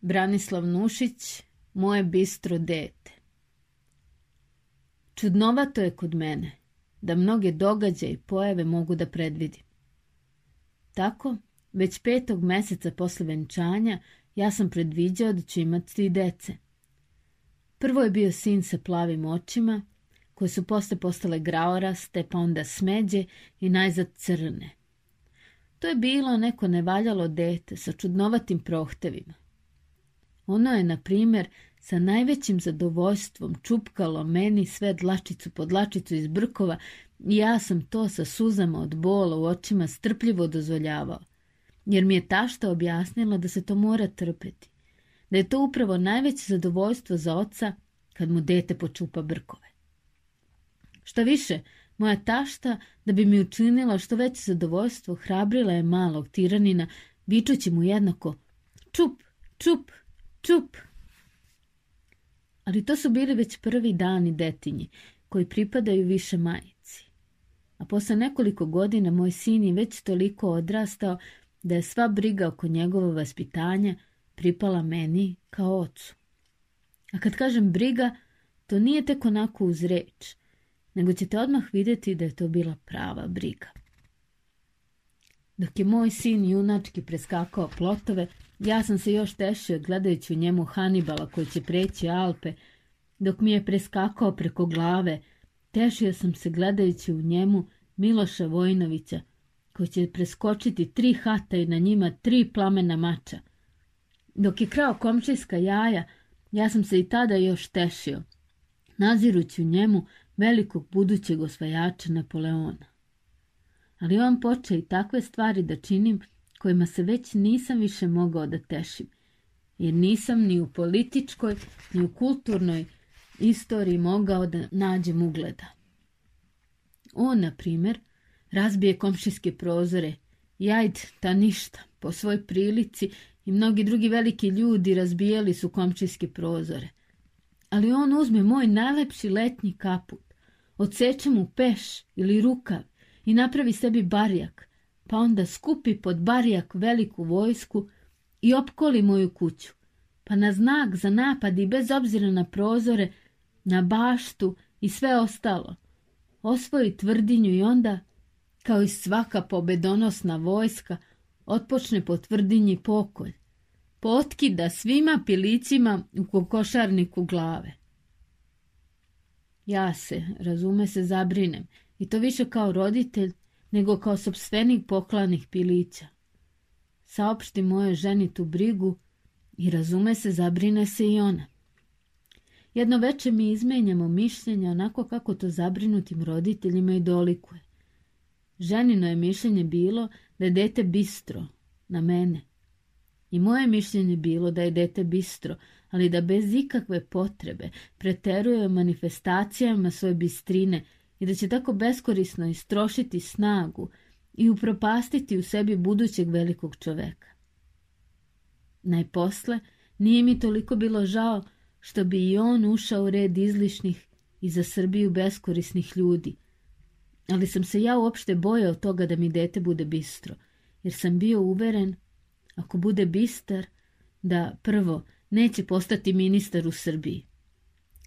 Branislav Nušić, moje bistro dete. Čudnovato je kod mene da mnoge događaje i pojave mogu da predvidim. Tako, već petog meseca posle venčanja ja sam predviđao da ću imati dece. Prvo je bio sin sa plavim očima, koje su posle postale graoraste, pa onda smeđe i najzad crne. To je bilo neko nevaljalo dete sa čudnovatim prohtevima. Ono je, na primjer, sa najvećim zadovoljstvom čupkalo meni sve dlačicu po dlačicu iz brkova i ja sam to sa suzama od bola u očima strpljivo dozvoljavao, jer mi je tašta objasnila da se to mora trpeti, da je to upravo najveće zadovoljstvo za oca kad mu dete počupa brkove. Šta više, moja tašta, da bi mi učinila što veće zadovoljstvo, hrabrila je malog tiranina, vičući mu jednako čup, čup, čup. Ali to su bili već prvi dani detinji, koji pripadaju više majici. A posle nekoliko godina moj sin je već toliko odrastao da je sva briga oko njegovog vaspitanja pripala meni kao ocu. A kad kažem briga, to nije tek onako uz reč, nego ćete odmah vidjeti da je to bila prava briga. Dok je moj sin junački preskakao plotove, ja sam se još tešio gledajući u njemu Hanibala koji će preći Alpe. Dok mi je preskakao preko glave, tešio sam se gledajući u njemu Miloša Vojnovića koji će preskočiti tri hata i na njima tri plamena mača. Dok je krao komčijska jaja, ja sam se i tada još tešio, nazirući u njemu velikog budućeg osvajača Napoleona. Ali on počeo i takve stvari da činim kojima se već nisam više mogao da tešim, jer nisam ni u političkoj, ni u kulturnoj istoriji mogao da nađem ugleda. On, na primjer, razbije komšijske prozore, jajd ta ništa, po svoj prilici i mnogi drugi veliki ljudi razbijali su komšijske prozore. Ali on uzme moj najlepši letnji kaput, odseče mu peš ili rukav i napravi sebi barjak, pa onda skupi pod barjak veliku vojsku i opkoli moju kuću, pa na znak za napad i bez obzira na prozore, na baštu i sve ostalo, osvoji tvrdinju i onda, kao i svaka pobedonosna vojska, otpočne po tvrdinji pokolj, potkida svima pilicima u kokošarniku glave. Ja se, razume se, zabrinem, i to više kao roditelj, nego kao sobstvenik poklanih pilića. Saopšti moje ženi tu brigu i razume se, zabrine se i ona. Jedno veče mi izmenjamo mišljenja onako kako to zabrinutim roditeljima i dolikuje. Ženino je mišljenje bilo da je dete bistro, na mene. I moje mišljenje bilo da je dete bistro, ali da bez ikakve potrebe preteruje manifestacijama svoje bistrine i da će tako beskorisno istrošiti snagu i upropastiti u sebi budućeg velikog čoveka. Najposle nije mi toliko bilo žao što bi i on ušao u red izlišnih i za Srbiju beskorisnih ljudi, ali sam se ja uopšte bojao toga da mi dete bude bistro, jer sam bio uveren, ako bude bistar, da prvo neće postati ministar u Srbiji,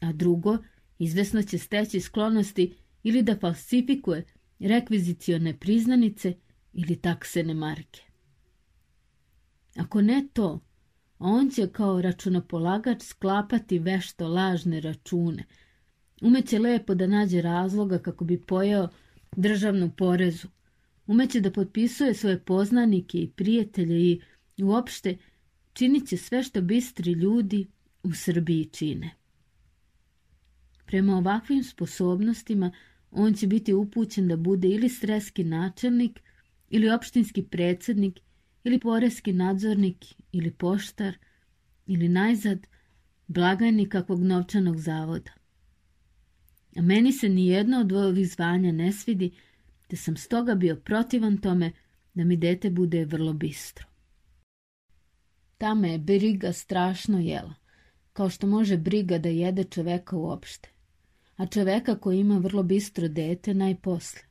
a drugo, izvesno će steći sklonosti ili da falsifikuje rekvizicione priznanice ili taksene marke. Ako ne to, on će kao računopolagač sklapati vešto lažne račune. Umeće lepo da nađe razloga kako bi pojeo državnu porezu. Umeće da potpisuje svoje poznanike i prijatelje i uopšte činit će sve što bistri ljudi u Srbiji čine. Prema ovakvim sposobnostima on će biti upućen da bude ili streski načelnik, ili opštinski predsednik, ili poreski nadzornik, ili poštar, ili najzad blagajnik kakvog novčanog zavoda. A meni se ni jedno od ovih zvanja ne svidi, te sam stoga bio protivan tome da mi dete bude vrlo bistro. Ta me je briga strašno jela, kao što može briga da jede čoveka uopšte a čoveka koji ima vrlo bistro dete najposle.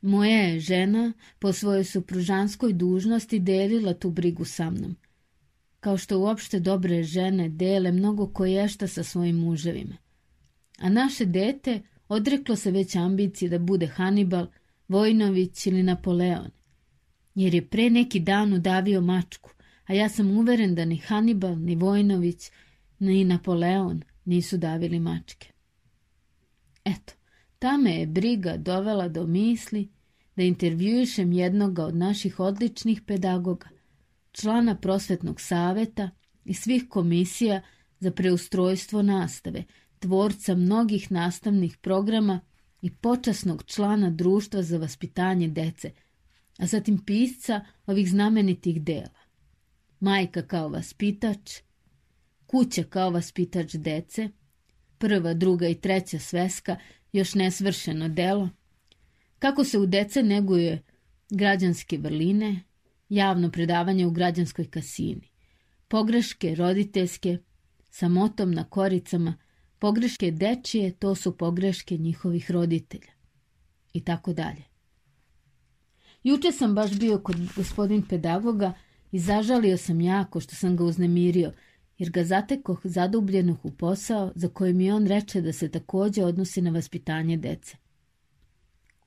Moja je žena po svojoj supružanskoj dužnosti delila tu brigu sa mnom. kao što uopšte dobre žene dele mnogo koješta sa svojim muževima. A naše dete odreklo se već ambicije da bude Hannibal, Vojnović ili Napoleon, jer je pre neki dan udavio mačku, a ja sam uveren da ni Hannibal, ni Vojnović, ni Napoleon nisu davili mačke. Eto, ta me je briga dovela do misli da intervjuišem jednoga od naših odličnih pedagoga, člana prosvetnog saveta i svih komisija za preustrojstvo nastave, tvorca mnogih nastavnih programa i počasnog člana društva za vaspitanje dece, a zatim pisca ovih znamenitih dela. Majka kao vaspitač, kuća kao vaspitač dece, prva, druga i treća sveska, još nesvršeno delo, kako se u dece neguje građanske vrline, javno predavanje u građanskoj kasini, pogreške roditeljske, samotom na koricama, pogreške dečije, to su pogreške njihovih roditelja. I tako dalje. Juče sam baš bio kod gospodin pedagoga i zažalio sam jako što sam ga uznemirio, jer ga zatekoh zadubljenog u posao za koji mi on reče da se takođe odnosi na vaspitanje dece.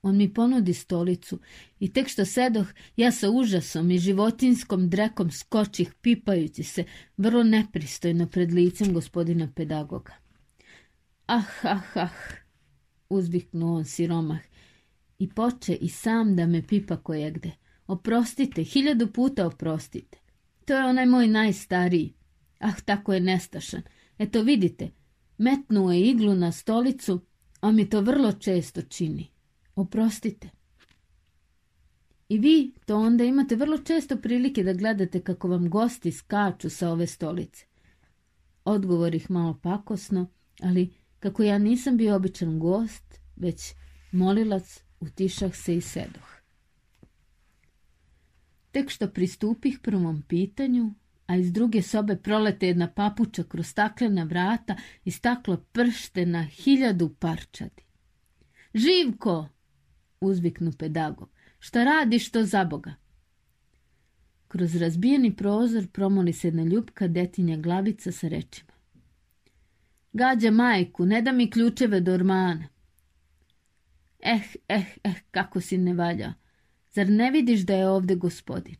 On mi ponudi stolicu i tek što sedoh, ja sa užasom i životinskom drekom skočih pipajući se vrlo nepristojno pred licem gospodina pedagoga. Ah, ah, ah, uzviknuo on siromah i poče i sam da me pipa kojegde. Oprostite, hiljadu puta oprostite. To je onaj moj najstariji. Ah, tako je nestašan. Eto vidite, metnuo je iglu na stolicu, a mi to vrlo često čini. Oprostite. I vi to onda imate vrlo često prilike da gledate kako vam gosti skaču sa ove stolice. Odgovor ih malo pakosno, ali kako ja nisam bio običan gost, već molilac, utišah se i sedoh. Tek što pristupih prvom pitanju, a iz druge sobe prolete jedna papuča kroz staklena vrata i staklo pršte na hiljadu parčadi. Živko! uzviknu pedagog. Šta radiš to za Boga? Kroz razbijeni prozor promoli se jedna ljubka detinja glavica sa rečima. Gađa majku, ne da mi ključeve do ormana. Eh, eh, eh, kako si ne valja. Zar ne vidiš da je ovde gospodin?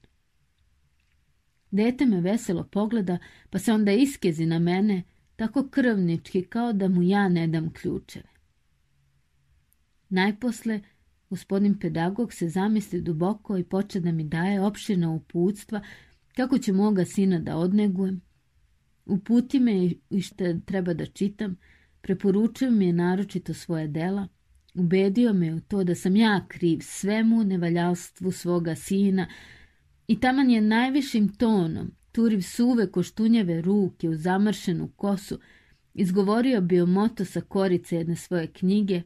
Dete me veselo pogleda, pa se onda iskezi na mene, tako krvnički kao da mu ja ne dam ključeve. Najposle Gospodin pedagog se zamisli duboko i poče da mi daje opširna uputstva kako će moga sina da odnegujem. Uputi me i što treba da čitam, preporučio mi je naročito svoje dela, ubedio me u to da sam ja kriv svemu nevaljalstvu svoga sina i taman je najvišim tonom, turiv suve koštunjeve ruke u zamršenu kosu, izgovorio bio moto sa korice jedne svoje knjige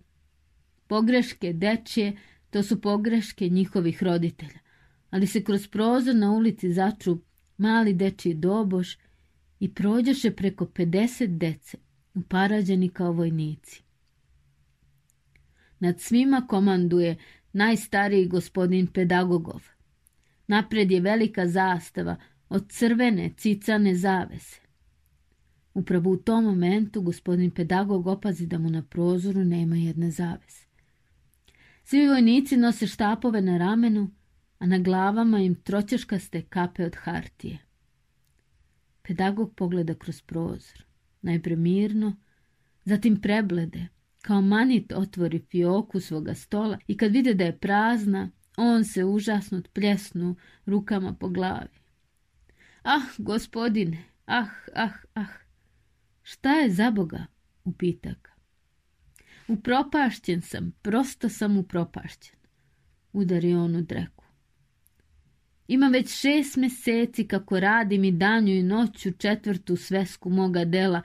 Pogreške dečije, to su pogreške njihovih roditelja, ali se kroz prozor na ulici začu mali dečiji doboš i prođeše preko 50 dece, uparađeni kao vojnici. Nad svima komanduje najstariji gospodin pedagogov. Napred je velika zastava od crvene cicane zavese. Upravo u tom momentu gospodin pedagog opazi da mu na prozoru nema jedne zavese. Svi vojnici nose štapove na ramenu, a na glavama im troćeškaste kape od hartije. Pedagog pogleda kroz prozor, najpre mirno, zatim preblede, kao manit otvori fioku svoga stola i kad vide da je prazna, on se užasnut pljesnu rukama po glavi. Ah, gospodine, ah, ah, ah, šta je za Boga? upita ga. Upropašćen sam, prosto sam upropašćen. Udari on u dreku. Imam već šest meseci kako radim i danju i noću četvrtu svesku moga dela,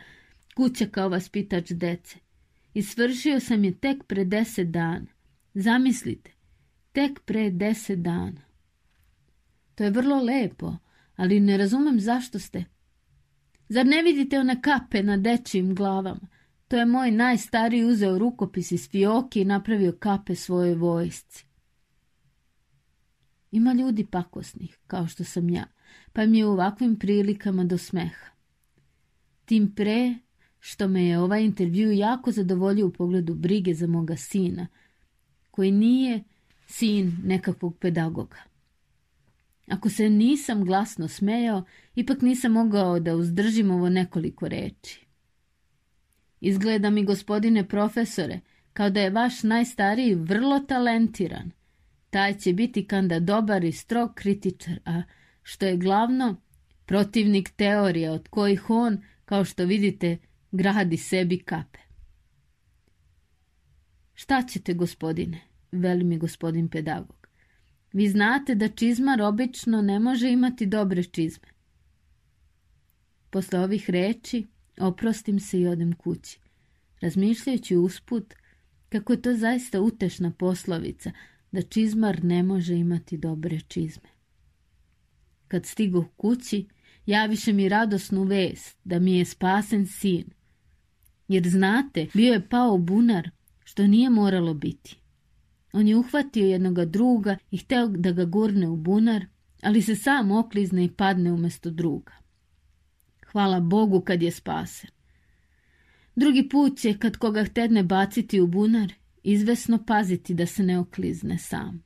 kuća kao vaspitač dece. I svršio sam je tek pre deset dana. Zamislite, tek pre deset dana. To je vrlo lepo, ali ne razumem zašto ste. Zar ne vidite one kape na dečijim glavama? To je moj najstariji uzeo rukopis iz fioke i napravio kape svojoj vojsci. Ima ljudi pakosnih, kao što sam ja, pa mi je u ovakvim prilikama do smeha. Tim pre što me je ovaj intervju jako zadovoljio u pogledu brige za moga sina, koji nije sin nekakvog pedagoga. Ako se nisam glasno smejao, ipak nisam mogao da uzdržim ovo nekoliko reči. Izgleda mi, gospodine profesore, kao da je vaš najstariji vrlo talentiran. Taj će biti kanda dobar i strog kritičar, a što je glavno, protivnik teorija od kojih on, kao što vidite, gradi sebi kape. Šta ćete, gospodine? Veli mi gospodin pedagog. Vi znate da čizmar obično ne može imati dobre čizme. Posle ovih reči oprostim se i odem kući, razmišljajući usput kako je to zaista utešna poslovica da čizmar ne može imati dobre čizme. Kad stigu kući, javiše mi radosnu vest da mi je spasen sin. Jer znate, bio je pao bunar, što nije moralo biti. On je uhvatio jednoga druga i hteo da ga gurne u bunar, ali se sam oklizne i padne umjesto druga. Hvala Bogu kad je spasen. Drugi put će, kad koga htedne baciti u bunar, izvesno paziti da se ne oklizne sam.